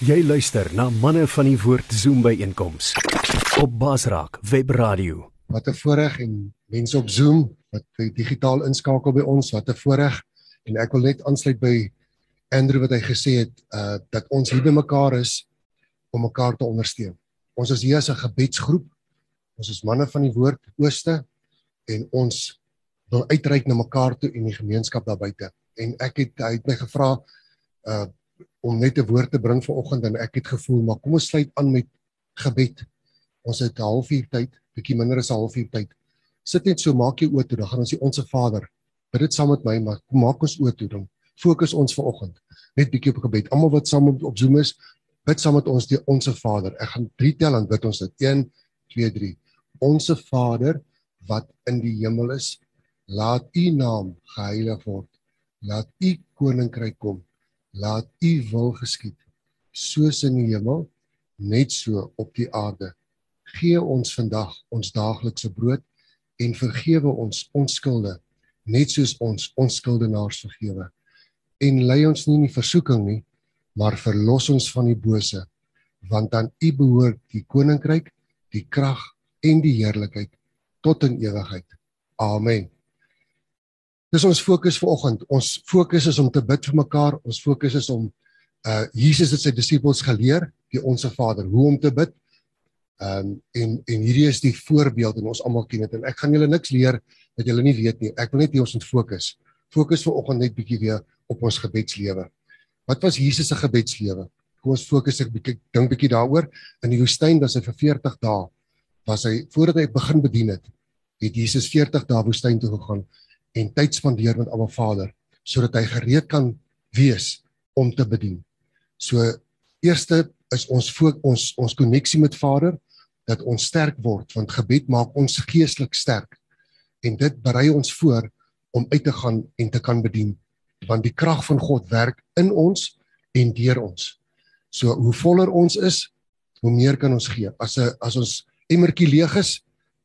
Jy luister na manne van die woord Zoom by einkoms op Basraak Web Radio. Wat 'n voorreg en mense op Zoom wat digitaal inskakel by ons, wat 'n voorreg en ek wil net aansluit by Andrew wat hy gesê het uh dat ons hier by mekaar is om mekaar te ondersteun. Ons is hier as 'n gebedsgroep. Ons is manne van die woord Ooste en ons wil uitreik na mekaar toe in die gemeenskap daar buite. En ek het hy het my gevra uh om net 'n woord te bring vanoggend en ek het gevoel maar kom ons sluit aan met gebed. Ons het 'n halfuur tyd, bietjie minder as 'n halfuur tyd. Sit net so, maak jy oë toe, dan gaan ons die onsse Vader. Bid dit saam met my, maar maak ons oë toe dan. Fokus ons vanoggend net bietjie op gebed. Almal wat saam op Zoom is, bid saam met ons die onsse Vader. Ek gaan 3 tel en bid ons dit. 1 2 3. Onse Vader wat in die hemel is, laat U naam geheilig word. Laat U koninkryk kom laat u wil geskied soos in die hemel net so op die aarde. Gee ons vandag ons daaglikse brood en vergewe ons ons skulde net soos ons ons skuldenaars vergewe. En lei ons nie in die versoeking nie maar verlos ons van die bose want aan u behoort die koninkryk die krag en die heerlikheid tot in ewigheid. Amen Dis ons fokus vanoggend. Ons fokus is om te bid vir mekaar. Ons fokus is om uh Jesus het sy disippels geleer, die onsse Vader, hoe om te bid. Um en en hierdie is die voorbeeld en ons almal ken dit en ek gaan julle niks leer wat julle nie weet nie. Ek wil net hê ons moet fokus. Fokus vanoggend net bietjie weer op ons gebedslewe. Wat was Jesus se gebedslewe? Kom ons fokus ek bietjie dink bietjie daaroor. In die woestyn was hy vir 40 dae. Was hy voordat hy begin bedien het, het Jesus 40 dae woestyn toe gegaan en tyd spandeer met Abba Vader sodat hy gereed kan wees om te bedien. So eerste is ons ons ons koneksie met Vader dat ons sterk word want gebed maak ons geestelik sterk en dit berei ons voor om uit te gaan en te kan bedien want die krag van God werk in ons en deur ons. So hoe voller ons is, hoe meer kan ons gee. As 'n as ons emmertjie leeg is,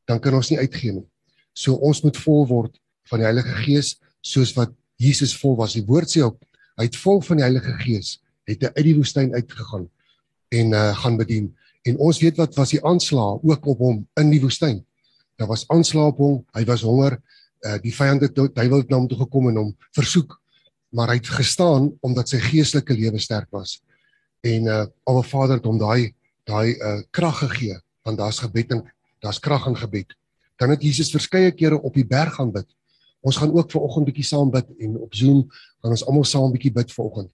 dan kan ons nie uitgee nie. So ons moet vol word van die Heilige Gees soos wat Jesus vol was. Die woord sê ook hy het vol van die Heilige Gees het hy uit die woestyn uitgegaan en uh, gaan bedien. En ons weet wat was die aanslag ook op hom in die woestyn. Daar was aanslag op hom, hy was honger, uh, die vyand het duiwel het na hom toe gekom en hom versoek, maar hy het gestaan omdat sy geestelike lewe sterk was. En uh Alva Vader het hom daai daai uh krag gegee want daar's gebed en daar's krag in gebed. Dan het Jesus verskeie kere op die berg gaan bid. Ons gaan ook vanoggend bietjie saam bid en op Zoom gaan ons almal saam bietjie bid vanoggend.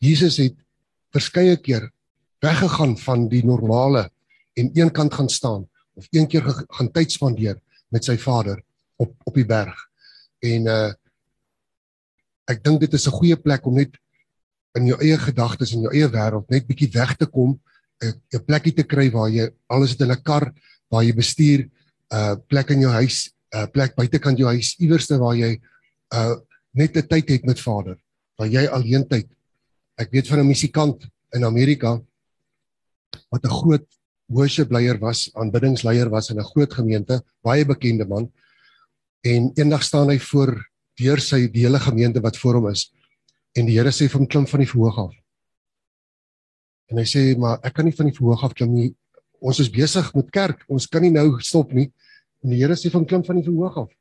Jesus het verskeie keer weggegaan van die normale en een kant gaan staan of een keer gaan tyd spandeer met sy Vader op op die berg. En uh ek dink dit is 'n goeie plek om net in jou eie gedagtes en jou eie wêreld net bietjie weg te kom, 'n plekkie te kry waar jy alles het in 'n kar waar jy bestuur, 'n uh, plek in jou huis uh, plek buitekant jou huis iewerste waar jy uh net 'n tyd het met Vader, waar jy alleen tyd. Ek weet van 'n musikant in Amerika wat 'n groot worship leier was, aanbiddingsleier was in 'n groot gemeente, baie bekende man. En eendag staan hy voor deur sy die hele gemeente wat voor hom is. En die Here sê vir hom klim van die verhoog af. En hy sê maar ek kan nie van die verhoog af klim nie. Ons is besig met kerk. Ons kan nie nou stop nie. En die Here sê van klim van die verhoog af.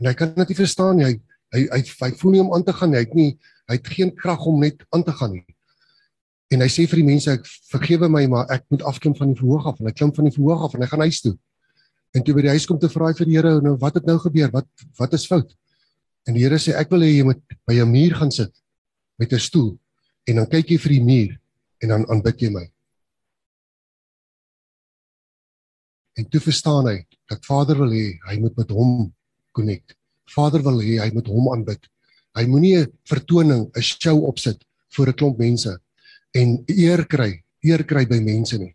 En hy kan dit nie verstaan nie. Hy hy hy, hy voel nie om aan te gaan nie. Hy het nie hy het geen krag om net aan te gaan nie. En hy sê vir die mense ek vergewe my maar ek moet afklim van die verhoog af en hy klim van die verhoog af en hy gaan huis toe. En toe by die huis kom te vra vir die Here nou wat het nou gebeur? Wat wat is fout? En die Here sê ek wil hê jy moet by 'n muur gaan sit met 'n stoel en dan kyk jy vir die muur en dan aanbid jy my. En toe verstaan hy dat Vader wil hê hy moet met hom connect. Vader wil hê hy moet hom aanbid. Hy moenie 'n vertoning, 'n show opsit voor 'n klomp mense en eer kry, eer kry by mense nie.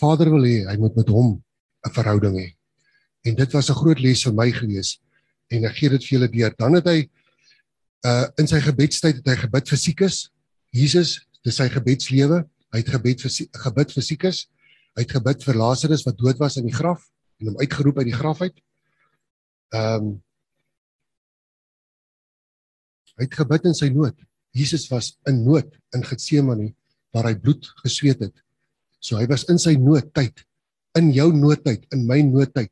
Vader wil hê hy moet met hom 'n verhouding hê. En dit was 'n groot les vir my gewees en ek gee dit vir julle deur. Dan het hy uh in sy gebedstyd het hy gebid vir siekes. Jesus, dis sy gebedslewe. Hy het gebed vir gebid vir siekes. Hy het gebid vir Lazarus wat dood was in die graf en hom uitgeroep uit die graf uit. Ehm um, Hy het gebid in sy nood. Jesus was in nood in Getsemane waar hy bloed gesweet het. So hy was in sy noodtyd, in jou noodtyd, in my noodtyd.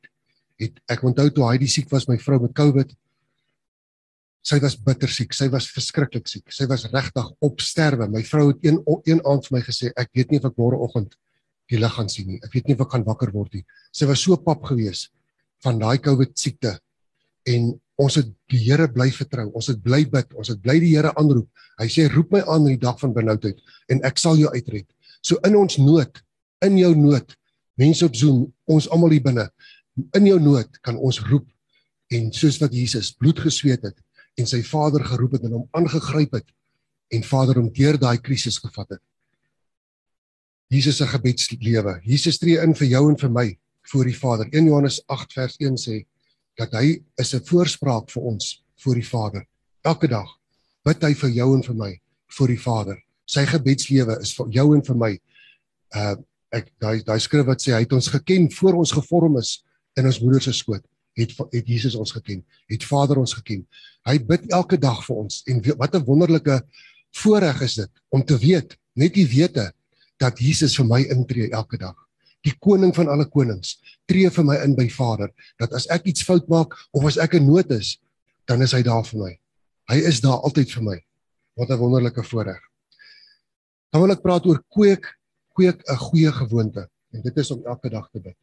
Het ek onthou toe hy die siek was, my vrou met COVID. Sy was bitter siek, sy was verskriklik siek. Sy was regtig op sterwe. My vrou het een een aand vir my gesê, ek weet nie of ek môreoggend die lig gaan sien nie. Ek weet nie of ek gaan wakker word nie. Sy was so pap gewees van daai COVID siekte. En ons het die Here bly vertrou. Ons het bly bid. Ons het bly die Here aanroep. Hy sê roep my aan in die dag van benoudheid en ek sal jou uitred. So in ons nood, in jou nood, mense op Zoom, ons almal hier binne, in jou nood kan ons roep en soos wat Jesus bloed gesweet het en sy Vader geroep het en hom aangegryp het en Vader hom deur daai krisis gevat het. Jesus se gebedslewe. Jesus tree in vir jou en vir my voor die Vader. 1 Johannes 8 vers 1 sê dat hy is 'n voorspraak vir ons voor die Vader. Elke dag bid hy vir jou en vir my voor die Vader. Sy gebedslewe is vir jou en vir my. Uh ek daai daai skrif wat sê hy het ons geken voor ons gevorm is in ons moeder se skoot. Het het Jesus ons geken. Het Vader ons geken. Hy bid elke dag vir ons en wat 'n wonderlike voorreg is dit om te weet, net die wete dat Jesus vir my intree elke dag. Die koning van alle konings tree vir my in by Vader dat as ek iets fout maak of as ek in nood is, dan is hy daar vir my. Hy is daar altyd vir my. Wat 'n wonderlike voorreg. Dan wil ek praat oor kweek kweek 'n goeie gewoonte en dit is om elke dag te bid.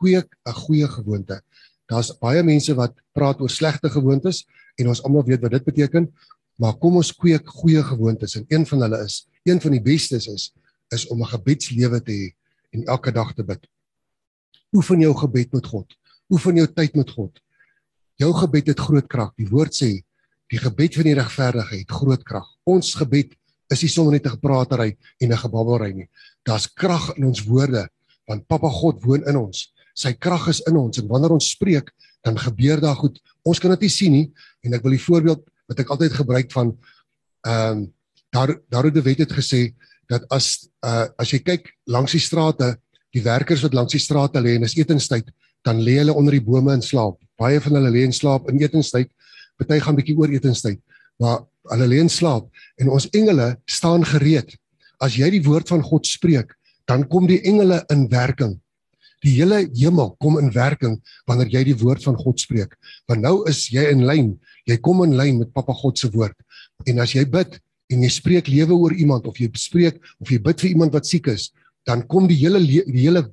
Kweek 'n goeie gewoonte. Daar's baie mense wat praat oor slegte gewoontes en ons almal weet wat dit beteken, maar kom ons kweek goeie gewoontes en een van hulle is, een van die bestes is is om 'n gebedslewe te hê en elke dag te bid. Oefen jou gebed met God. Oefen jou tyd met God. Jou gebed het groot krag. Die woord sê die gebed van die regverdige het groot krag. Ons gebed is nie sommer net 'n gepraatery en 'n gebabbelry nie. Daar's krag in ons woorde want Papa God woon in ons. Sy krag is in ons en wanneer ons spreek, dan gebeur daar goed. Ons kan dit nie sien nie en ek wil die voorbeeld wat ek altyd gebruik van ehm um, daar daar het die wet het gesê dat as uh, as jy kyk langs die strate, die werkers wat langs die strate lê en is etenstyd, dan lê hulle onder die bome in slaap. Baie van hulle lê in slaap in etenstyd. Party gaan bietjie oor etenstyd, maar hulle lê in slaap en ons engele staan gereed. As jy die woord van God spreek, dan kom die engele in werking. Die hele hemel kom in werking wanneer jy die woord van God spreek. Want nou is jy in lyn. Jy kom in lyn met Papa God se woord. En as jy bid, en jy spreek lewe oor iemand of jy spreek of jy bid vir iemand wat siek is, dan kom die hele die hele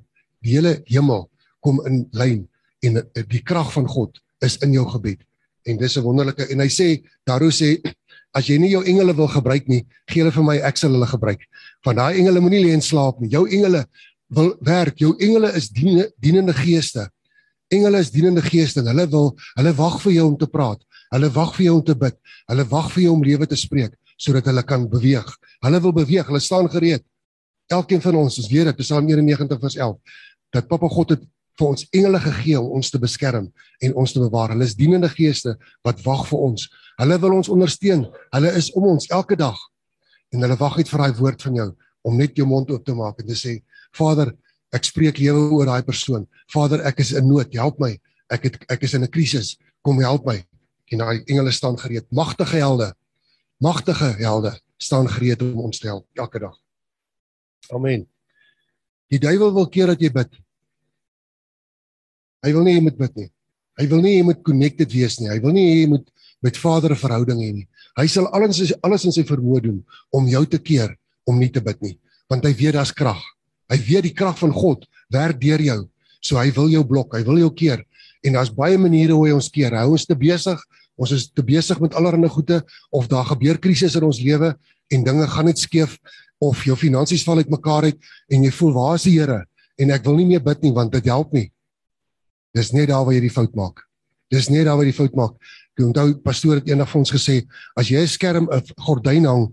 die hele hemel kom in lyn en die krag van God is in jou gebed. En dis 'n wonderlike en hy sê daaroor sê as jy nie jou engele wil gebruik nie, gee hulle vir my ek sal hulle gebruik. Want daai engele moenie lê en slaap nie. Jou engele wil werk. Jou engele is diene, dienende geeste. Engele is dienende geeste en hulle wil hulle wag vir jou om te praat. Hulle wag vir jou om te bid. Hulle wag vir jou om lewe te spreek sodat hulle kan beweeg. Hulle wil beweeg, hulle staan gereed. Elkeen van ons, ons weet dit, Psalm 91 vers 11, dat Papa God het vir ons engele gegee om ons te beskerm en ons te bewaar. Hulle is dienende geeste wat wag vir ons. Hulle wil ons ondersteun. Hulle is om ons elke dag. En hulle wag uit vir daai woord van jou om net jou mond oop te maak en te sê, Vader, ek spreek lewe oor daai persoon. Vader, ek is in nood, help my. Ek het ek is in 'n krisis. Kom help my. En daai engele staan gereed, magtige helde magtige helde staan gereed om ons te help elke dag. Amen. Die duiwel wil keer dat jy bid. Hy wil nie jy moet bid nie. Hy wil nie jy moet connected wees nie. Hy wil nie jy moet met Vader 'n verhouding hê nie. Hy sal alles alles in sy vermoë doen om jou te keer om nie te bid nie, want hy weet daar's krag. Hy weet die krag van God werk deur jou. So hy wil jou blok, hy wil jou keer en daar's baie maniere hoe hy ons keer. Hy hou ons te besig Ons is te besig met allerlei goede of daar gebeur krisisse in ons lewe en dinge gaan net skeef of jou finansies val uitmekaar uit en jy voel waar is die Here en ek wil nie meer bid nie want dit help nie. Dis net daar waar jy die fout maak. Dis net daar waar jy die fout maak. Ek onthou pastoor het eendag vir ons gesê as jy 'n skerm 'n gordyn hang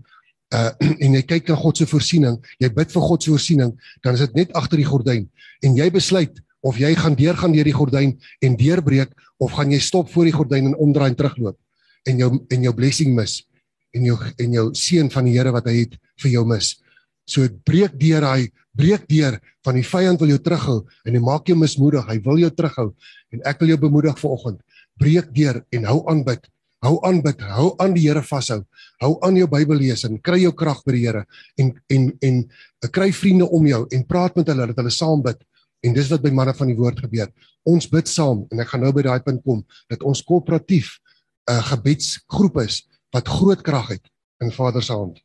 uh en jy kyk na God se voorsiening, jy bid vir God se voorsiening, dan is dit net agter die gordyn en jy besluit of jy gaan deurgaan deur die gordyn en deurbreek of gaan jy stop voor die gordyn en omdraai en terugloop en jou en jou blessing mis en jou en jou seën van die Here wat hy het vir jou mis. So breek deur hy breek deur van die vyand wil jou terughou en hy maak jou mismoedig. Hy wil jou terughou en ek wil jou bemoedig vanoggend. Breek deur en hou aan bid. Hou aan bid, hou aan die Here vashou. Hou aan jou Bybel lees en kry jou krag by die Here en en en kry vriende om jou en praat met hulle dat hulle saam bid. En dis wat by manne van die woord gebeur. Ons bid saam en ek gaan nou by daai punt kom dat ons koöperatief 'n uh, gebedsgroep is wat groot krag het in Vader se hand.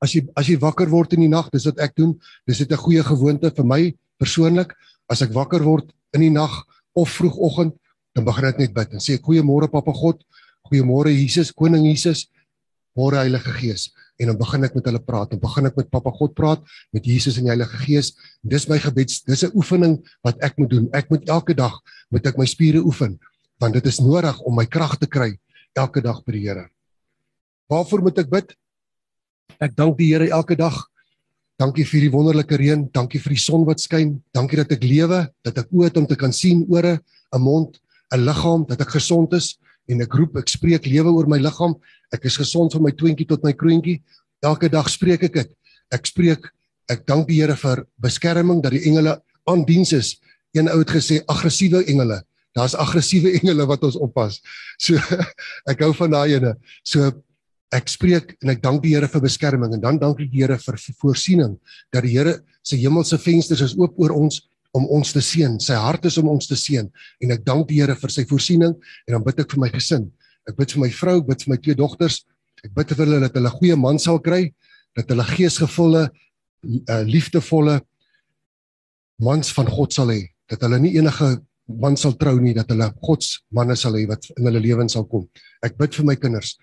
As jy as jy wakker word in die nag, dis wat ek doen. Dis net 'n goeie gewoonte vir my persoonlik. As ek wakker word in die nag of vroegoggend, dan begin ek net bid en sê goeiemôre Papa God, goeiemôre Jesus, Koning Jesus, môre Heilige Gees. En dan begin ek met hulle praat. Dan begin ek met Papa God praat, met Jesus en die Heilige Gees. Dis my gebeds. Dis 'n oefening wat ek moet doen. Ek moet elke dag moet ek my spiere oefen want dit is nodig om my krag te kry elke dag by die Here. Waarvoor moet ek bid? Ek dank die Here elke dag. Dankie vir die wonderlike reën, dankie vir die son wat skyn, dankie dat ek lewe, dat ek oë het om te kan sien, ore, 'n mond, 'n liggaam, dat ek gesond is en ek roep, ek spreek lewe oor my liggaam. Ek is gesond van my twintjie tot my kroontjie. Elke dag spreek ek dit. Ek spreek ek dank die Here vir beskerming dat die engele aan diens is. Een ou het gesê aggressiewe engele. Daar's aggressiewe engele wat ons oppas. So ek hou van daai ene. So ek spreek en ek dank die Here vir beskerming en dan dank ek die Here vir voorsiening dat die Here se hemelse vensters is oop oor ons om ons te seën. Sy hart is om ons te seën en ek dank die Here vir sy voorsiening en dan bid ek vir my gesin. Ek bid vir my vrou, ek bid vir my twee dogters. Ek bid vir hulle dat hulle goeie man sal kry, dat hulle geesgevulde, uh, liefdevolle mans van God sal hê, dat hulle nie enige man sal trou nie, dat hulle God se manne sal hê wat in hulle lewens sal kom. Ek bid vir my kinders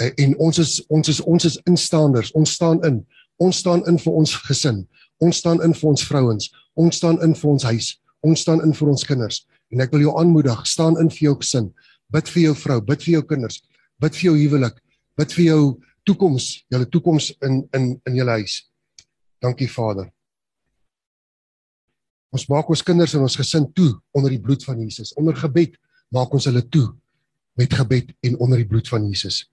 Eh, en ons is ons is ons is instaanders ons staan in ons staan in vir ons gesin ons staan in vir ons vrouens. Ons staan in vir ons huis. Ons staan in vir ons kinders. En ek wil jou aanmoedig staan in vir jou gesin. Bid vir jou vrou bid vir jou kinders bid vir jou huwelik bid vir jou toekoms julle toekoms in in in julle huis. Dankie Vader. Ons maak ons kinders en ons gesin toe onder die bloed van Jesus. Onder gebed maak ons hulle toe met gebed en onder die bloed van Jesus.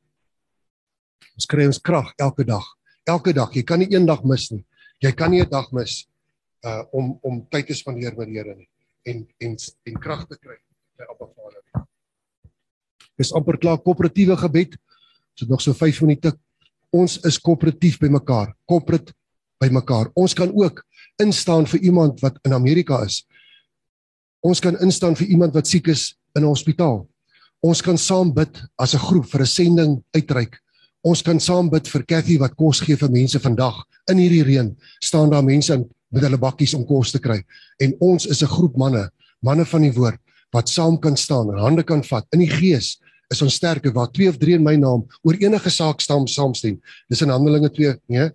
Ons kry ons krag elke dag. Elke dag. Jy kan nie een dag mis nie. Jy kan nie 'n dag mis uh om om tyd te spandeer met die Here nie en en en krag te kry by Abba Vader. Dis amper klaar koöperatiewe gebed. Ons het nog so 5 minute. Ons is koöperatief by mekaar. Koöperat by mekaar. Ons kan ook instaan vir iemand wat in Amerika is. Ons kan instaan vir iemand wat siek is in 'n hospitaal. Ons kan saam bid as 'n groep vir 'n sending uitreik Ons kan saam bid vir Cathy wat kos gee vir mense vandag. In hierdie reën staan daar mense met hulle bakkies om kos te kry. En ons is 'n groep manne, manne van die woord wat saam kan staan en hande kan vat. In die gees is ons sterker waar twee of drie in my naam oor enige saak staan saamstem. Dis in Handelinge 2, nee,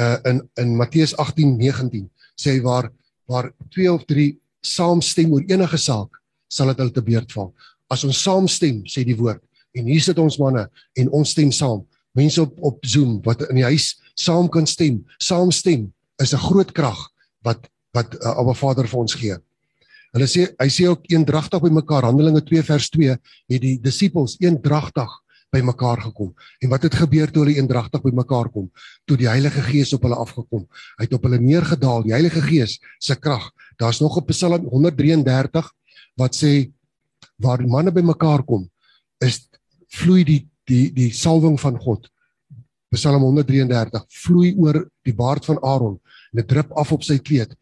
uh in in Matteus 18:19 sê waar waar twee of drie saamstem oor enige saak, sal dit hulle te beurt val. As ons saamstem, sê die woord, en hier sit ons manne en ons stem saam, mense op op Zoom wat in die huis saam kan stem, saam stem is 'n groot krag wat wat uh, Abba Vader vir ons gee. Hulle sê hy sê ook eendragtig by mekaar Handelinge 2 vers 2 het die disippels eendragtig by mekaar gekom. En wat het gebeur toe hulle eendragtig by mekaar kom? Toe die Heilige Gees op hulle afgekom. Hy het op hulle neergedaal, die Heilige Gees se krag. Daar's nog op Psalm 133 wat sê waar die manne by mekaar kom, is vloei die die die salwing van God. Psalm 133 vloei oor die baard van Aaron en dit drup af op sy kleed.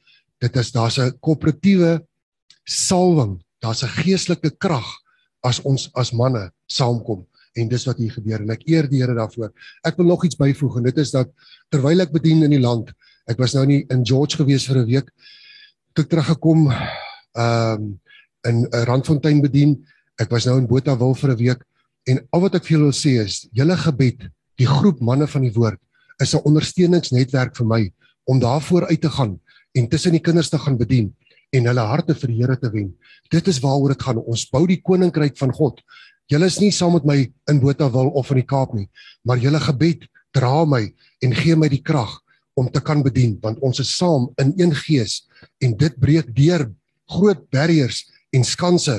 Dit is daar's 'n koöperatiewe salwing. Daar's 'n geestelike krag as ons as manne saamkom en dis wat hier gebeur en ek eer die Here daarvoor. Ek wil nog iets byvoeg en dit is dat terwyl ek bedien in die land, ek was nou nie in George gewees vir 'n week, toe ek teruggekom ehm um, in Randfontein bedien. Ek was nou in Botawil vir 'n week En al wat ek vir julle wil sê is, julle gebed, die groep manne van die woord, is 'n ondersteuningsnetwerk vir my om daarvoor uit te gaan en tussen die kinders te gaan bedien en hulle harte vir die Here te wen. Dit is waaroor dit gaan. Ons bou die koninkryk van God. Julle is nie saam met my in Botawil of in die Kaap nie, maar julle gebed dra my en gee my die krag om te kan bedien want ons is saam in een gees en dit breek deur groot barriers en skanse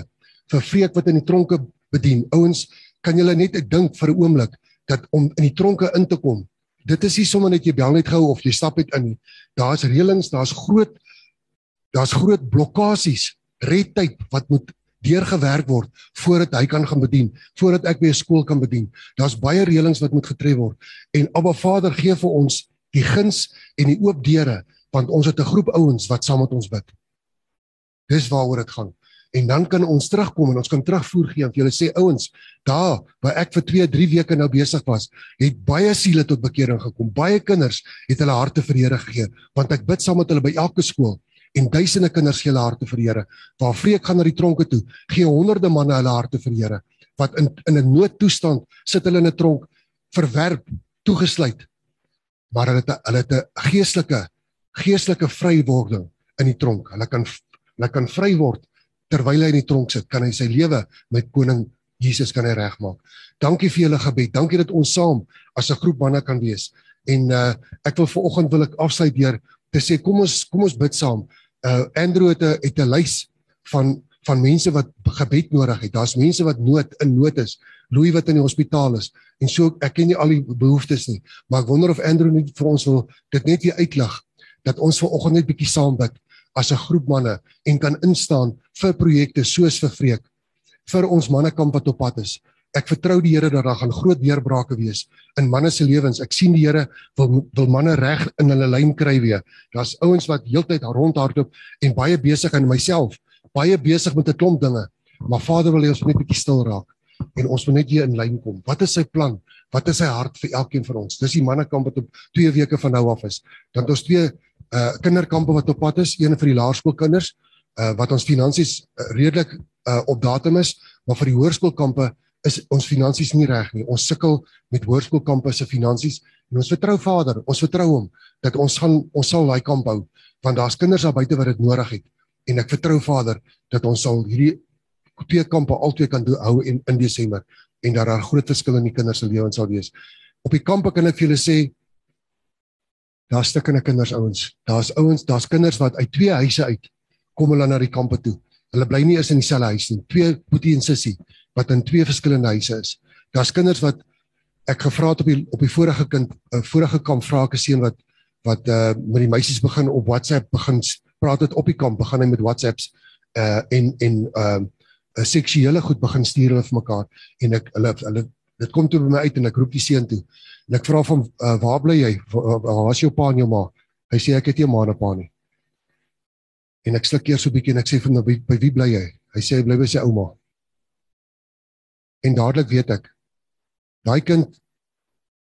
vir vreek wat in die tronke bedien. Ouens, kan julle net dink vir 'n oomblik dat om in die tronke in te kom. Dit is nie sommer net jy bel net gou of jy stap net in nie. Daar's reëlings, daar's groot daar's groot blokkades, red tyd wat moet deurgewerk word voordat hy kan gaan bedien, voordat ek by 'n skool kan bedien. Daar's baie reëlings wat moet getref word en Abba Vader gee vir ons die guns en die oop deure want ons het 'n groep ouens wat saam met ons bid. Dis waaroor dit gaan. En dan kan ons terugkom en ons kan terugvoer gee en vir julle sê ouens, daar waar ek vir 2, 3 weke nou besig was, het baie siele tot bekering gekom. Baie kinders het hulle harte vir Here gegee want ek bid saam met hulle by elke skool en duisende kinders gee hulle harte vir Here. Waar vreek gaan na die tronke toe, gee honderde manne hulle harte vir Here wat in in 'n noodtoestand sit hulle in 'n tronk verwerp, toegesluit. Maar hulle het hulle het 'n geestelike geestelike vrywording in die tronk. Hulle kan hulle kan vry word terwyl hy in die tronk sit, kan hy sy lewe met koning Jesus kan hy regmaak. Dankie vir julle gebed. Dankie dat ons saam as 'n groep manne kan wees. En uh ek wil vanoggend wil ek afsluit deur te sê kom ons kom ons bid saam. Uh Andrew het 'n het 'n lys van van mense wat gebed nodig het. Daar's mense wat nood in nood is. Louis wat in die hospitaal is. En so ek ken nie al die behoeftes nie, maar ek wonder of Andrew net vir ons wil dit net weer uitlig dat ons vanoggend net bietjie saam bid as 'n groep manne en kan instaan vir projekte soos vir Vreek vir ons mannekamp wat op pad is. Ek vertrou die Here dat daar gaan groot deurbrake wees in manne se lewens. Ek sien die Here wil wil manne reg in hulle lyn kry weer. Daar's ouens wat heeltyd rondhardloop en baie besig en myself baie besig met 'n klomp dinge. Maar Vader wil hê ons moet net bietjie stil raak en ons moet net hier in lyn kom. Wat is sy plan? Wat is sy hart vir elkeen van ons? Dis die mannekamp wat op 2 weke van nou af is. Dan het ons twee uh kinderkampe wat op pad is, een vir die laerskoolkinders uh wat ons finansies uh, redelik uh op datum is, maar vir die hoërskoolkampe is ons finansies nie reg nie. Ons sukkel met hoërskoolkampe se finansies en ons vertrou Vader, ons vertrou hom dat ons gaan ons sal daai kamp hou want daar's kinders daar buite wat dit nodig het. En ek vertrou Vader dat ons sal hierdie twee kampe altyd kan doen hou in in Desember en dat daar groot verskil in die kinders se lewens sal wees. Op die kampe kan ek vir julle sê daar's stukkende kinders ouens. Daar's ouens, daar's kinders wat uit twee huise uit kom hulle na die kampe toe. Hulle bly nie eens in dieselfde huis nie. Twee boetie en sussie wat in twee verskillende huise is. Daar's kinders wat ek gevra het op die op die vorige kind 'n uh, vorige kamp vra ek 'n seun wat wat uh met die meisies begin op WhatsApp begin praat dit op die kamp begin hy met WhatsApps uh en en uh 'n seksuele goed begin stuur hulle vir mekaar en ek hulle hulle dit kom toe by my uit en ek roep die seun toe en ek vra hom uh, waar bly jy? Waar is jou pa en jou ma? Hy sê ek het nie ma en pa nie. En ek sluk eers so 'n bietjie en ek sê vir hom by, by wie bly jy? Hy sê hy bly by sy ouma. En dadelik weet ek daai kind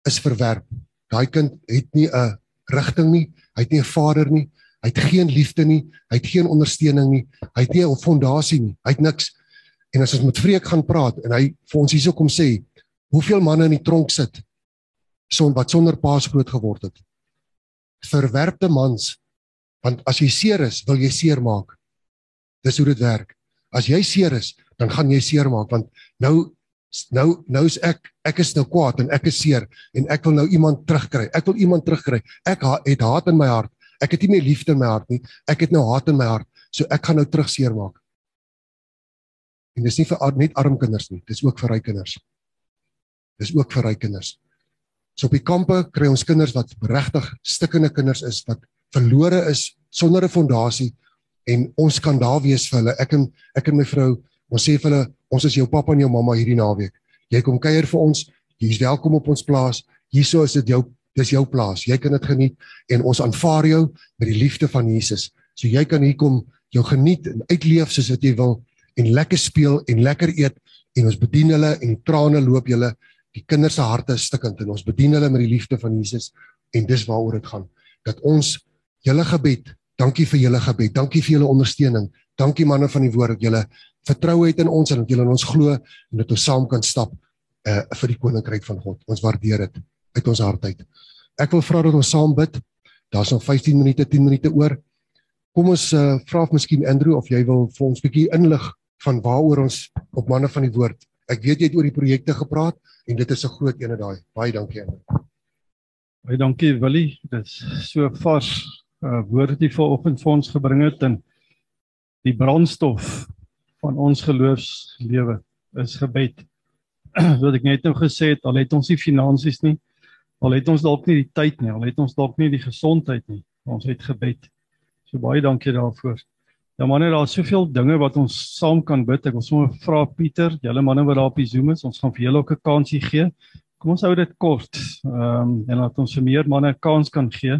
is verwerp. Daai kind het nie 'n rigting nie, hy het nie 'n vader nie, hy het geen liefde nie, hy het geen ondersteuning nie, hy het nie 'n fondasie nie, hy het niks. En as ons met Vreek gaan praat en hy vir ons hierso kom sê, hoeveel manne in die tronk sit son wat sonder paas groot geword het. Verwerpte mans, want as jy seer is, wil jy seer maak. Dis hoe dit werk. As jy seer is, dan gaan jy seer maak want nou nou nou is ek ek is nou kwaad en ek is seer en ek wil nou iemand terugkry. Ek wil iemand terugkry. Ek ha, het haat in my hart. Ek het nie meer liefde in my hart nie. Ek het nou haat in my hart. So ek gaan nou terug seer maak. En dis nie vir net arm kinders nie. Dis ook vir ryk kinders. Dis ook vir ryk kinders. So op die kampe kry ons kinders wat regtig stikkende kinders is wat verlore is sonder 'n fondasie en ons kan daar wees vir hulle. Ek en ek en my vrou, ons sê vir hulle Ons is jou pappa en jou mamma hierdie naweek. Jy kom kuier vir ons. Jy's welkom op ons plaas. Hierso is dit jou dis jou plaas. Jy kan dit geniet en ons aanvaar jou met die liefde van Jesus. So jy kan hier kom, jou geniet en uitleef soos wat jy wil en lekker speel en lekker eet en ons bedien hulle en die trane loop julle. Die kinders se harte is stikkend en ons bedien hulle met die liefde van Jesus en dis waaroor dit gaan. Dat ons julle gebed, dankie vir julle gebed. Dankie vir julle ondersteuning. Dankie manne van die woord dat julle vertrou het in ons en dat julle in ons glo en dat ons saam kan stap uh vir die koninkryk van God. Ons waardeer dit uit ons hart uit. Ek wil vra dat ons saam bid. Daar's nog 15 minute, 10 minute oor. Kom ons uh vra of miskien Andrew of jy wil vir ons 'n bietjie inlig van waaroor ons op manne van die woord. Ek weet jy het oor die projekte gepraat en dit is 'n groot ene daai. Baie dankie Andrew. Baie dankie Willie. Dit is so vars uh woorde wat jy vanoggend vir ons gebring het en die brandstof van ons geloofslewe is gebed. Wat ek net nou gesê het, al het ons nie finansies nie, al het ons dalk nie die tyd nie, al het ons dalk nie die gesondheid nie, ons het gebed. So baie dankie daarvoor. Ja manne, daar's soveel dinge wat ons saam kan bid. Ek wil sommer vra Pieter, julle manne wat daar op die Zoom is, ons gaan vir julle ook 'n kansie gee. Kom ons hou dit kort. Ehm um, en laat ons vir meer manne 'n kans kan gee.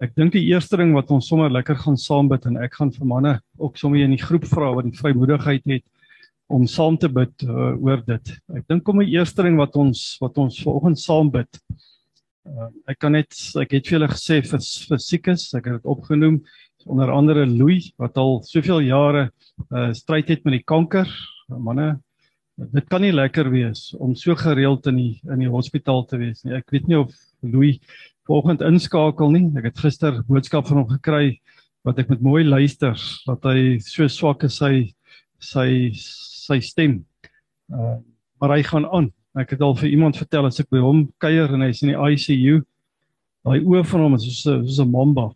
Ek dink die eerste ding wat ons sommer lekker gaan saam bid en ek gaan vir manne ook sommer in die groep vra wat die vrymoedigheid het om saam te bid uh, oor dit. Ek dink kom die eerste ding wat ons wat ons vanoggend saam bid. Uh, ek kan net ek het vir julle gesê vir fisikus, ek het dit opgenoem onder andere Louis wat al soveel jare uh stryd het met die kanker. Manne, dit kan nie lekker wees om so gereeld in die in die hospitaal te wees nie. Ek weet nie of Louis vanoggend inskakel nie. Ek het gister boodskap van hom gekry wat ek met mooi luister dat hy so swak is sy sy sy stem. Uh maar hy gaan aan. Ek het al vir iemand vertel as ek by hom kuier en hy's in die ICU, daai oë van hom is soos 'n soos 'n mamba.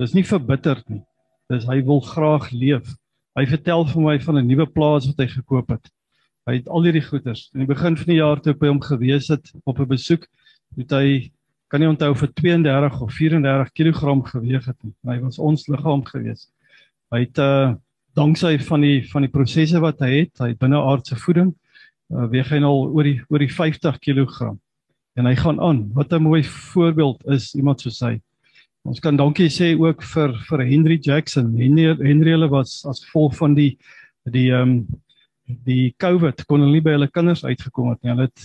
Dis nie verbitterd nie. Dis hy wil graag leef. Hy vertel vir my van 'n nuwe plaas wat hy gekoop het. Hy het al hierdie goeders. In die begin van die jaar toe ek by hom gewees het op 'n besoek, het hy kan nie onthou vir 32 of 34 kg geweg het nie. Hy was ons liggaam gewees. Hy het uh danksy van die van die prosesse wat hy het, hy het binneaardse voeding, uh, weeg hy nou oor die oor die 50 kg. En hy gaan aan. Wat 'n mooi voorbeeld is iemand soos hy. Ons kan dankie sê ook vir vir Henry Jackson. Henry Henry hulle was as gevolg van die die ehm um, die COVID kon hulle nie by hulle kinders uitgekom het nie. Hulle het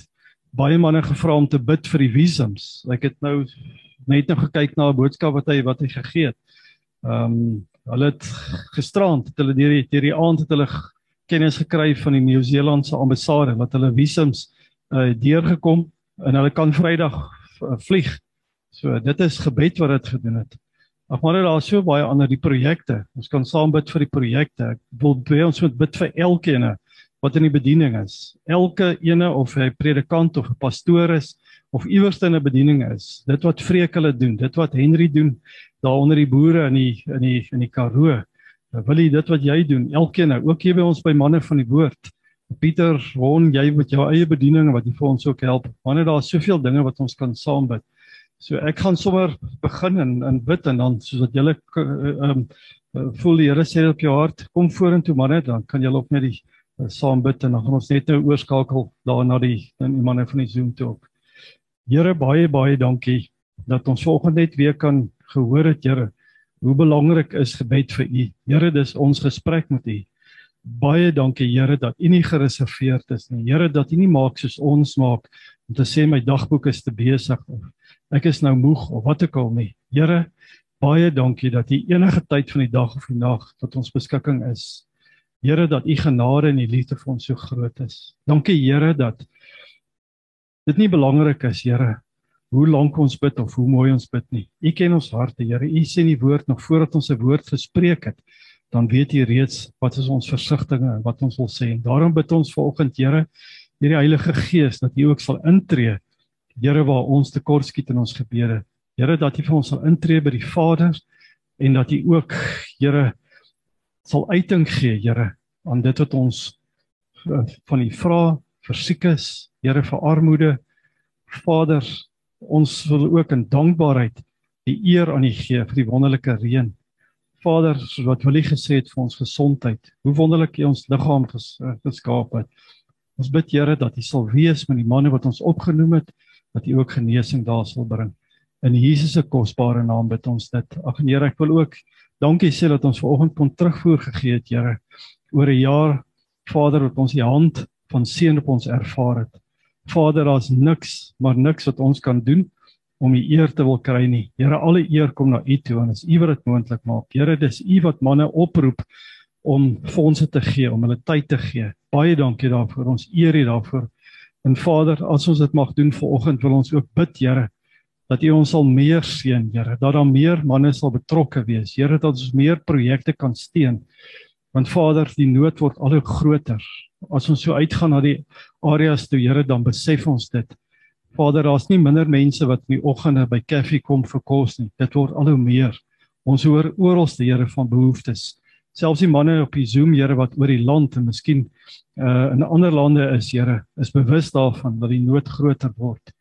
baie manne gevra om te bid vir die visums. Ek het nou net nou gekyk na 'n boodskap wat hy wat hy gegee het. Ehm um, hulle het gisterand het hulle deur die deur die aand het hulle kennis gekry van die Nieu-Seelandse ambassade wat hulle visums uh, deurgekom en hulle kan Vrydag vlieg. So dit is gebed wat dit gedoen het. Ag maar daar is so baie ander die projekte. Ons kan saam bid vir die projekte. Ek wil baie ons moet bid vir elkeen wat in die bediening is. Elke ene of hy predikant of 'n pastoor is of iewers in 'n bediening is. Dit wat vreek hulle doen, dit wat Henry doen daar onder die boere in die in die in die Karoo. Wil jy dit wat jy doen, elkeen, ook hier by ons by manne van die woord. Pieter, Ron, jy met jou eie bediening wat jy vir ons ook help. Wanneer daar soveel dinge wat ons kan saam bid. So ek gaan sommer begin in in bid en dan soos wat julle ehm um, voel die Here sê op jou hart, kom vorentoe maar net dan kan julle op net die uh, saam bid en dan gaan ons net nou oorskakel daar na die in die manne van die Zoom toe. Here baie baie dankie dat ons vanoggend net weer kan gehoor het Here hoe belangrik is gebed vir u. Here dis ons gesprek met u. Baie dankie Here dat u nie gereserveerd is nie. Here dat u nie maak soos ons maak om te sê my dagboek is te besig of ek is nou moeg of wat ook al nie. Here, baie dankie dat U enige tyd van die dag of die nag tot ons beskikking is. Here dat U genade en U liefde vir ons so groot is. Dankie Here dat dit nie belangrik is, Here, hoe lank ons bid of hoe mooi ons bid nie. U ken ons harte, Here. U sien die woord nog voordat ons 'n woord gespreek het. Dan weet U reeds wat is ons versigtings en wat ons wil sê. En daarom bid ons vanoggend, Here, hierdie Heilige Gees dat U ook sal intree Here waar ons tekort skiet in ons gebede. Here dat U vir ons sal intree by die Vader en dat U ook Here sal uiting gee, Here, aan dit wat ons eh, van U vra vir siekes, Here vir armoede. Vader, ons wil ook in dankbaarheid die eer aan U gee vir die wonderlike reën. Vader, soos wat Willie gesê het vir ons gesondheid. Hoe wonderlik U ons liggaam ges, geskaap het. Ons bid Here dat U sal wees met die manne wat ons opgenoem het dat U ook genesing daar sal bring. In Jesus se kosbare naam bid ons dit. Ag Here, ek wil ook dankie sê dat ons vanoggend kon terugvoer gegee het, Here, oor 'n jaar Vader wat ons die hand van seën op ons ervaar het. Vader, daar's niks, maar niks wat ons kan doen om U eer te wil kry nie. Here, alle eer kom na U toe en is U wat dit moontlik maak. Here, dis U wat manne oproep om fondse te gee, om hulle tyd te gee. Baie dankie daarvoor. Ons eer U daarvoor. En Vader, as ons dit mag doen vanoggend, wil ons ook bid, Here, dat U ons sal meer seën, Here, dat daar meer manne sal betrokke wees. Here, dat ons meer projekte kan steun. Want Vader, die nood word al hoe groter. As ons so uitgaan na die areas toe, Here, dan besef ons dit. Vader, daar's nie minder mense wat in die oggende by koffie kom vir kos nie. Dit word al hoe meer. Ons hoor oralste, Here, van behoeftes selfs die manne op die Zoom Here wat oor die land en miskien uh in ander lande is Here is bewus daarvan dat die nood groter word.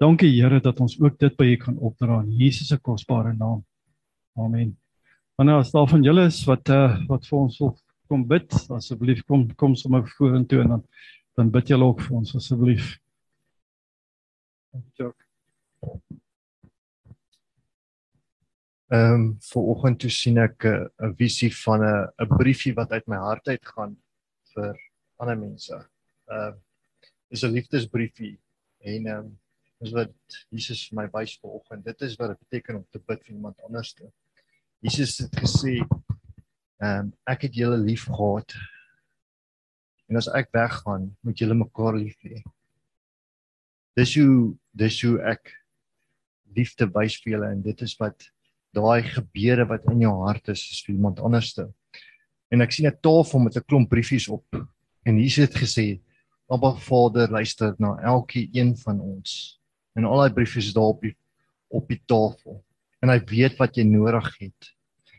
Dankie Here dat ons ook dit by U kan opdra in Jesus se kosbare naam. Amen. Wanneer as daar van julle is wat uh wat vir ons wil kom bid, asseblief kom kom sommer vorentoe en dan dan bid julle ook vir ons asseblief. Ehm um, vir oggend toe sien ek 'n visie van 'n 'n briefie wat uit my hart uitgaan vir ander mense. Ehm uh, is 'n liefdesbriefie en ehm um, is wat Jesus vir my wys vir oggend. Dit is wat dit beteken om te bid vir iemand anders. Te. Jesus het gesê ehm um, ek het julle lief gehad. En as ek weggaan, moet julle mekaar lief hê. Dis hoe dis hoe ek liefde wys vir julle en dit is wat daai gebede wat in jou hart is is vir iemand anderste. En ek sien 'n tafel met 'n klomp briefies op en hier sit gesê Abba Vader luister na elke een van ons. En al daai briefies is daar op die op die tafel. En hy weet wat jy nodig het.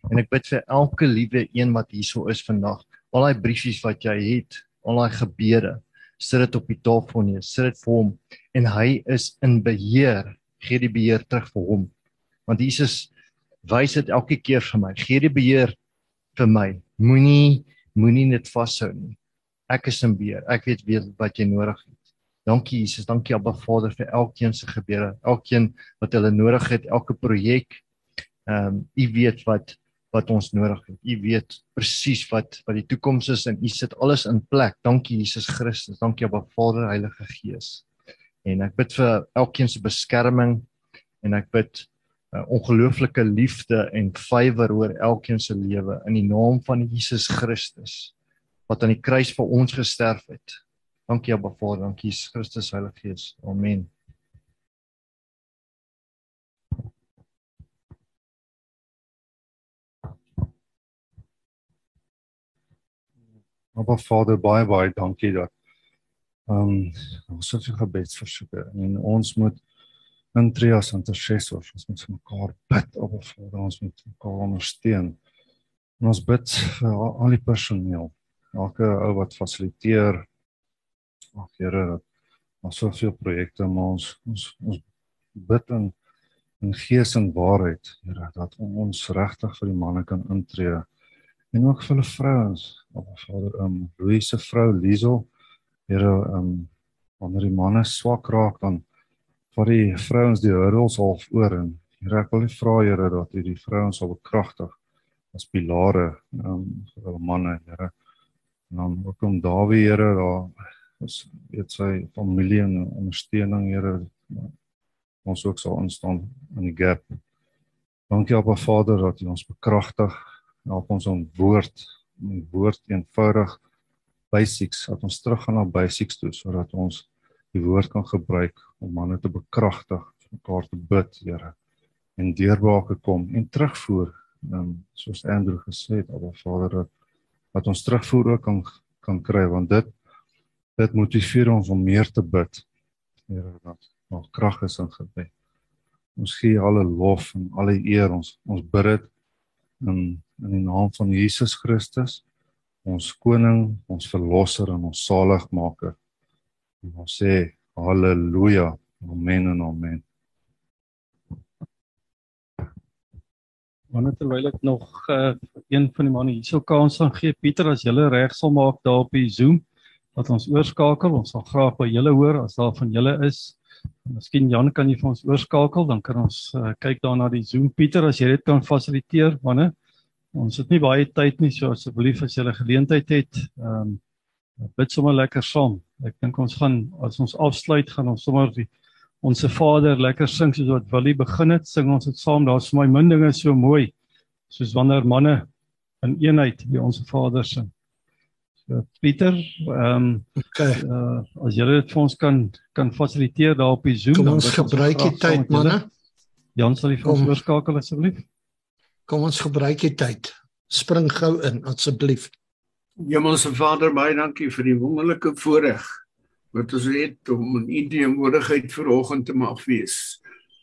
En ek bid vir elke liewe een wat hierso is vandag. Al daai briefies wat jy het, al daai gebede, sit dit op die tafel neer, sit dit vir hom en hy is in beheer. Gee die beheer terug vir hom. Want Jesus wys dit elke keer vir my. Gee die beheer vir my. Moenie moenie dit vashou nie. Ek is in beheer. Ek weet weet wat jy nodig het. Dankie Jesus, dankie Abba Vader vir elkeen se gebede, elkeen wat hulle nodig het, elke projek. Ehm um, u weet wat wat ons nodig het. U weet presies wat wat die toekoms is en u sit alles in plek. Dankie Jesus Christus. Dankie Abba Vader, Heilige Gees. En ek bid vir elkeen se beskerming en ek bid uh, ongelooflike liefde en vywer oor elkeen se lewe in die naam van Jesus Christus wat aan die kruis vir ons gesterf het. Dankie Abba Vader, dankie Jesus Christus, Heilige Gees. Amen. Maar Vader baie baie dankie dat ehm um, ons soveel gebedsversoeke en ons moet intree as intercessors ons moet vir mekaar bid op Vader ons moet mekaar ondersteun. En ons bid vir al die personeel, elke ou wat fasiliteer. Ag Here dat ons soveel projekte maar ons ons ons bid in in gees en waarheid, Here, dat ons regtig vir die manne kan intree en ook vir hulle vrouens op Vader um Louise se vrou Liesel Here um wanneer die manne swak raak dan vir die vrouens die hurdles half oor en Here ek wil vra Here dat U die vrouens sal bekragtig as pilare um vir hulle manne Here. En dan ook om Dawie Here daar is weet sy familie en ondersteuning Here ons ook sal instaan in die gap. Dankie op Vader dat U ons bekragtig. Help ons om woord om woord eenvoudig basics dat ons teruggaan na basics toe sodat ons die woord kan gebruik om manne te bekragtig mekaar te bid Here en deurbrake kom en terugvoer um, soos Andrew gesê het Abba Vader dat ons terugvoer ook kan kan kry want dit dit motiveer ons om meer te bid Here dat nog krag is in gebed ons gee alle lof en alle eer ons ons bid dit in in die naam van Jesus Christus, ons koning, ons verlosser en ons saligmaker. En ons sê haleluja. Amen en amen. Wanneer terwyl ek nog uh, een van die manne hierso kans aan gee, Pieter, as jy reg sal maak daar op die Zoom dat ons oorskakel, ons sal graag by julle hoor as daar van julle is. Miskien Jan kan jy vir ons oorskakel, dan kan ons uh, kyk daarna die Zoom. Pieter, as jy dit kan fasiliteer, wanneer Ons het nie baie tyd nie, so asseblief as jy 'n geleentheid het, ehm um, bid sommer lekker saam. Ek dink ons gaan as ons afsluit, gaan ons sommer die onsse Vader lekker sing soos wat Willie begin het, sing ons dit saam. Daar's vir my min dinge so mooi soos wanneer manne in eenheid die onsse Vader sing. So Pieter, ehm um, okay. uh, as jy dit vir ons kan kan fasiliteer daar op die Zoom, Kom ons gebruik die tyd manne. Jan sal die vir ons oorskakel asseblief. Kom ons gebruik die tyd. Spring gou in asseblief. Hemelse Vader, baie dankie vir die wonderlike voorreg wat ons het om in U teenwoordigheid vanoggend te mag wees.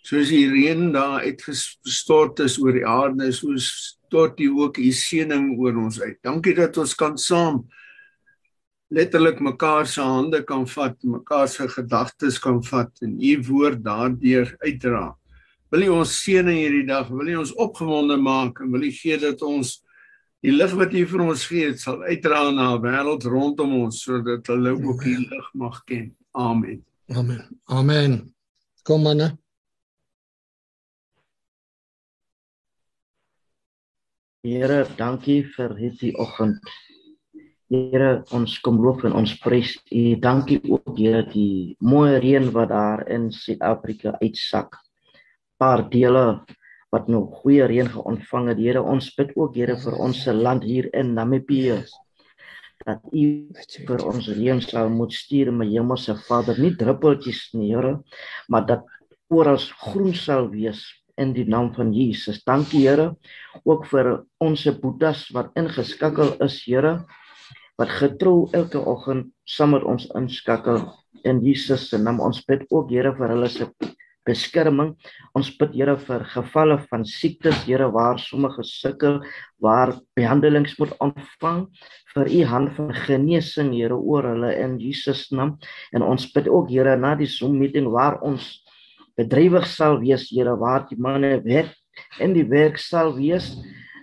Soos die reën daar uitgestort is oor die aarde, so stort U ook U seëning oor ons uit. Dankie dat ons kan saam letterlik mekaar se hande kan vat, mekaar se gedagtes kan vat en U woord daardeur uitdra Wil U ons seën in hierdie dag, wil U ons opgewonde maak en wil U gee dat ons die lig wat U vir ons gee, sal uitdra na die wêreld rondom ons sodat hulle ook die lig mag ken. Amen. Amen. Amen. Kom manne. Here, dankie vir hierdie oggend. Here, ons kom loof en ons prys U. Dankie ook Here die mooi reën wat daar in Suid-Afrika uitsak paar dele wat nou goeie reën geontvang het. Here, ons bid ook Here vir ons se land hier in Namibië dat U vir ons reën sal moet stuur, my Hemelse Vader, nie druppeltjies nie, Here, maar dat oral groen sal wees in die naam van Jesus. Dankie Here ook vir ons boetas wat ingeskakel is, Here, wat getrou elke oggend saam met ons inskakel in Jesus se naam. Ons bid ook Here vir hulle se beskerming. Ons bid Here vir gevalle van siektes, Here waar sommige sukkel, waar behandelings moet ontvang vir u hand van genesing, Here oor hulle in Jesus naam. En ons bid ook Here na die Zoom meeting waar ons bedrywig sal wees, Here waar die manne werk en die werk sal wees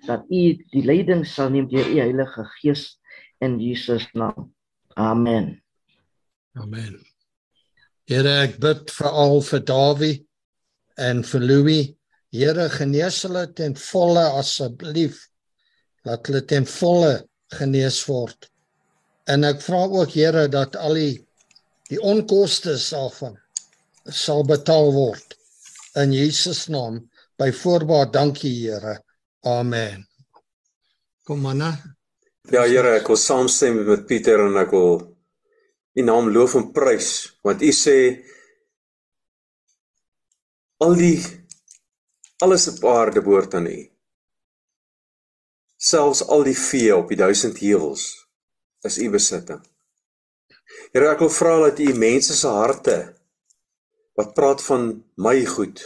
dat u die leiding sal neem deur u Heilige Gees in Jesus naam. Amen. Amen. Here ek bid veral vir Dawie en vir Louis. Here genees hulle ten volle asseblief. Laat hulle ten volle genees word. En ek vra ook Here dat al die die onkoste daarvan sal betaal word in Jesus naam. By voorbaat dankie Here. Amen. Kom manne. Ja Here, ek wil saamstem met Pieter en ek wil U naam loof en prys want U sê al die alles op aarde behoort aan U. Selfs al die vee op die duisend heuwels is U besitting. Here ek wil vra dat U mense se harte wat praat van my goed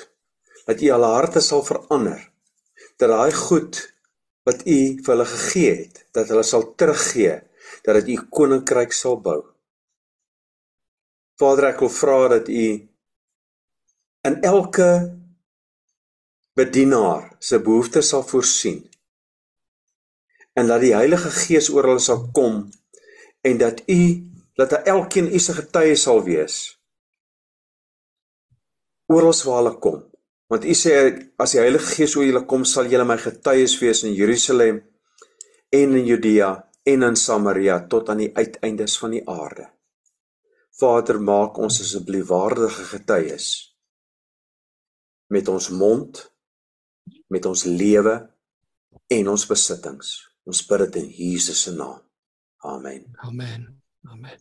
dat U hulle harte sal verander dat daai goed wat U vir hulle gegee het dat hulle sal teruggee dat dit U koninkryk sal bou. Vader, ek wil vra dat U in elke bedienaar se behoeftes sal voorsien. En dat die Heilige Gees oor hulle sal kom en dat U dat elkeen U se getuie sal wees. Oral waar hulle kom. Want U sê as die Heilige Gees oor julle kom, sal julle my getuies wees in Jerusalem en in Judea en in Samaria tot aan die uiteindes van die aarde. Vader, maak ons asseblief waardige getuies met ons mond, met ons lewe en ons besittings. Ons bid dit in Jesus se naam. Amen. Amen. Amen.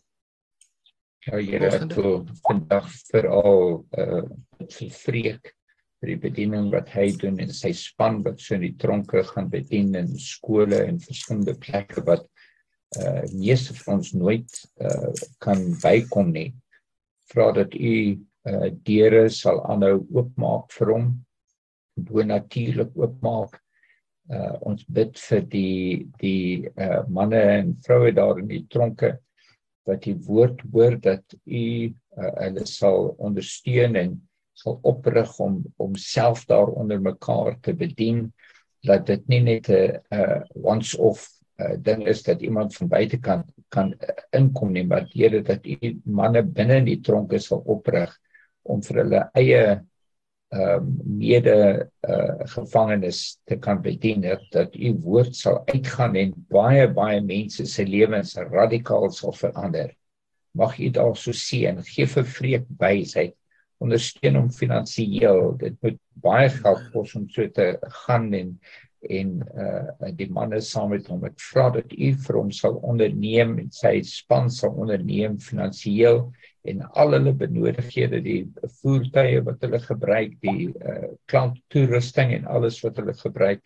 Ja, Here, ek wil vandag veral uh vir Freek vir die bediening wat hy doen en sy span wat so in die tronke gaan bedien in skole en verskillende plekke wat uh van ons nooit uh kan bykom nie. Vra dat u uh deure sal aanhou oopmaak vir hom. Bo natuurlik oopmaak. Uh ons bid vir die die uh manne en vroue daar in die tronke wat die woord hoor dat u uh, hulle sal ondersteun en sal oprig om om self daar onder mekaar te bedien dat dit nie net 'n uh, once off uh, ding is dat iemand van buitekant kan uh, inkom nie maar Here dat u manne binne in die tronke sal oprig om vir hulle eie ehm um, mede uh, gevangenes te kan bedien dat u woord sal uitgaan en baie baie mense se lewens radikaal sal verander. Mag u daar so sien gee vir vreek wysheid. Ondersteun hom finansiëel. Dit moet baie geld kos om so te gaan en en uh die manne saam met hom. Ek vra dat u vir hom sal onderneem en sy span sal onderneem finansiëel en al hulle benodighede die voertuie wat hulle gebruik die uh klanttoerusting en alles wat hulle gebruik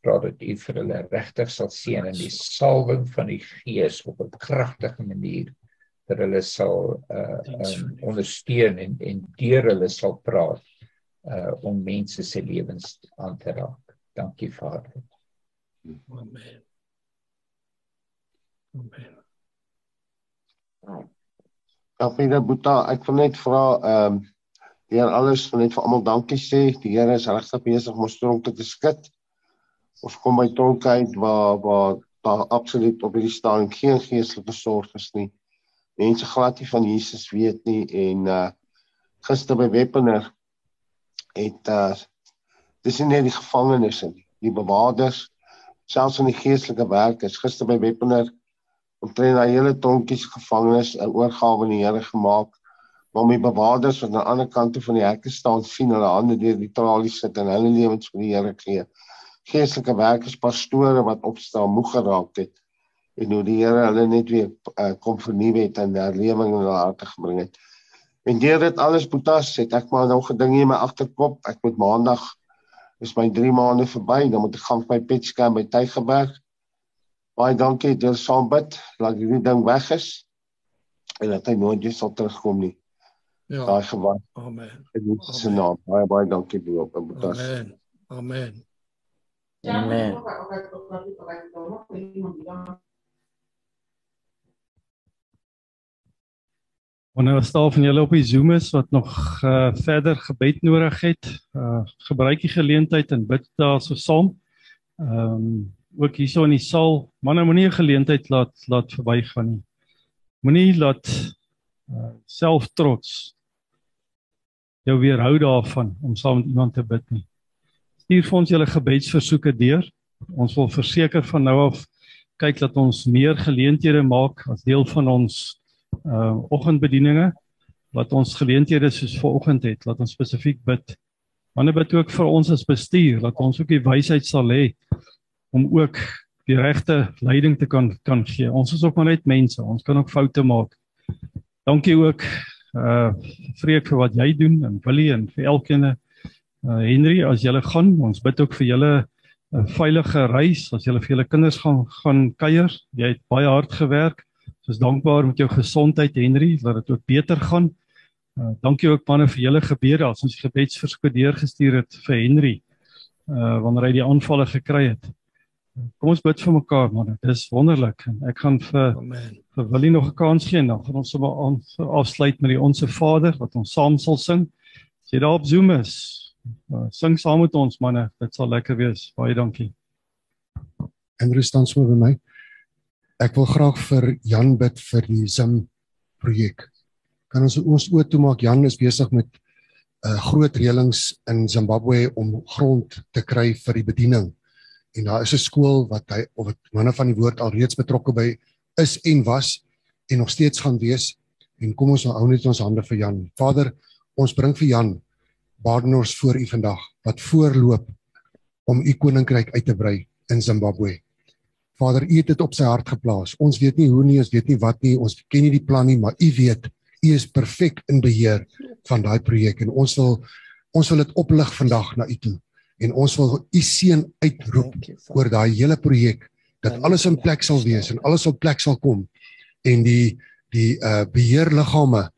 vra dat u vir hulle regtig sal seën en die salwing van die gees op 'n kragtige manier dat hulle sal uh um, ondersteun en en deur hulle sal praat uh om mense se lewens aan te raak Dankie Vader. Amen. Amen. Afrede Boeta, ek wil net vra ehm um, deur alles wil net vir almal dankie sê. Die Here is regtig besig om ons tronke te skud. Ons kom by tronke uit waar waar daar absoluut op hierdie staan geen geestelike sorg is nie. Mense glad nie van Jesus weet nie en uh gister by Weppener het uh dis nie net die gevangenes nie, die bewakers, selfs in die geestelike werk is gister by Weppener omtrent daai hele tronkies gevangenes 'n oorgawe aan die Here gemaak maar my bewakers van aan die ander kant van die hekke staan sien hulle hande deur die tralies sit en hulle lewens vir die Here gee. Geestelike werkers, pastore wat opstaan moeg geraak het en hoe die Here hulle net weer uh, kom vernuwe het en herlewing in hulle harte gebring het. En deur dit alles Boetas het ek maar nou gedink in my agterkop, ek moet maandag is my 3 maande verby, dan moet ek gaan by Petskamp by Tygerberg. Baie dankie dat jy saam bid, laat hierdie ding weg is en dat hy nooit weer sal terugkom nie. Ja. Daai gewag. Amen. In Jesus se naam. Baie baie dankie vir op Boetas. Amen. Amen. Amen. Wanneer ons staan van julle op die Zoom is wat nog uh, verder gebed nodig het, uh, gebruik die geleentheid en bid daar so saam. Ehm um, ook hierso in die saal, manne moenie 'n geleentheid laat laat verbygaan nie. Moenie laat uh, selftrots jou weerhou daarvan om saam met iemand te bid nie. Stuur vir ons julle gebedsversoeke deur. Ons wil verseker van nou af kyk dat ons meer geleenthede maak as deel van ons uh oggendbedieninge wat ons geleenthede soos vanoggend het, laat ons spesifiek bid. Wanneer bid ook vir ons as bestuur dat ons ook die wysheid sal hê om ook die regte leiding te kan kan gee. Ons is ook maar net mense, ons kan ook foute maak. Dankie ook uh vreek vir wat jy doen en Willie en vir elkeen uh Henry as julle gaan ons bid ook vir julle 'n uh, veilige reis as julle vir julle kinders gaan gaan kuier jy het baie hard gewerk soos dankbaar met jou gesondheid Henry dat dit ook beter gaan uh dankie ook manne vir julle gebede as ons gebedsverskoot deurgestuur het vir Henry uh wanneer hy die aanvalle gekry het Kom ons bid vir mekaar man. Dit is wonderlik. Ek gaan vir Amen. vir Willie nog 'n kans gee en dan gaan ons sommer aan afsluit met die Onse Vader wat ons saam sal sing. As jy daar op Zoom is, uh, sing saam met ons manne. Dit sal lekker wees. Baie dankie. En rustig so by my. Ek wil graag vir Jan bid vir die Zim projek. Kan ons ons oë toemaak? Jan is besig met 'n uh, groot reëlings in Zimbabwe om grond te kry vir die bediening en daar is 'n skool wat hy of wat manne van die woord al reeds betrokke by is en was en nog steeds gaan wees en kom ons hou net ons hande vir Jan. Vader, ons bring vir Jan Badenors voor U vandag wat voorloop om U koninkryk uit te brei in Zimbabwe. Vader, U het dit op sy hart geplaas. Ons weet nie hoe nie, ons weet nie wat nie, ons ken nie die plan nie, maar U weet, U is perfek in beheer van daai projek en ons wil ons wil dit oplig vandag na U toe. En ons wil u seën uitroep oor daai hele projek dat alles in plek sal wees en alles op plek sal kom. En die die uh beheerliggame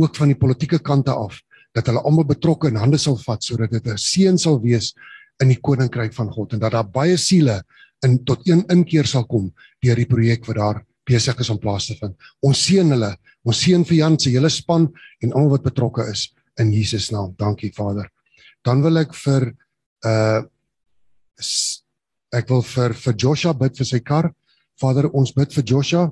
ook van die politieke kante af dat hulle almal betrokke in hande sal vat sodat dit 'n seën sal wees in die koninkryk van God en dat daar baie siele in tot een inkeer sal kom deur die projek wat daar besig is om plaas te vind. Ons seën hulle. Ons seën vir Jan se hele span en almal wat betrokke is in Jesus naam. Dankie Vader. Dan wil ek vir uh ek wil vir vir Joshua bid vir sy kar. Vader, ons bid vir Joshua.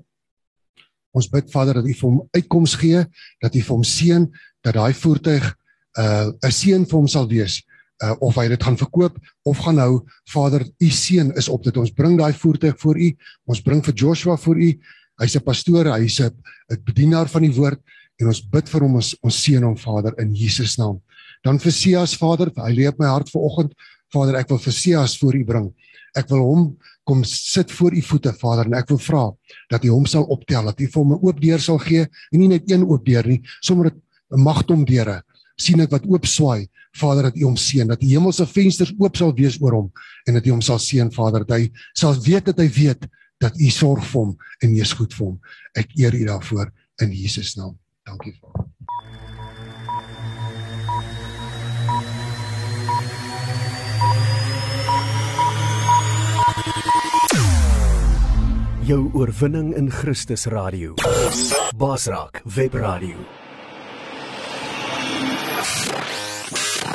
Ons bid Vader dat U vir hom uitkoms gee, dat U vir hom seën dat daai voertuig uh 'n seën vir hom sal wees. Uh of hy dit gaan verkoop of gaan hou, Vader, U seën is op dit. Ons bring daai voertuig voor U. Ons bring vir Joshua voor U. Hy's 'n pastoor, hy's 'n bedienaar van die woord en ons bid vir hom ons ons seën hom Vader in Jesus naam. Dan vir Sias Vader, hy lê op my hart vanoggend. Vader, ek wil vir Sias voor U bring. Ek wil hom kom sit voor U voete, Vader, en ek wil vra dat U hom sal optel, dat U vir hom 'n oop deur sal gee, en nie net een oop deur nie, sommer 'n magtom deure. Sien ek wat oop swaai, Vader, dat U hom seën, dat die hemelse vensters oop sal wees oor hom en dat U hom sal seën, Vader, dat hy sal weet dat hy weet dat U sorg vir hom en U is goed vir hom. Ek eer U daarvoor in Jesus naam. Dankie, Vader. jou oorwinning in Christus radio. Basraak web radio.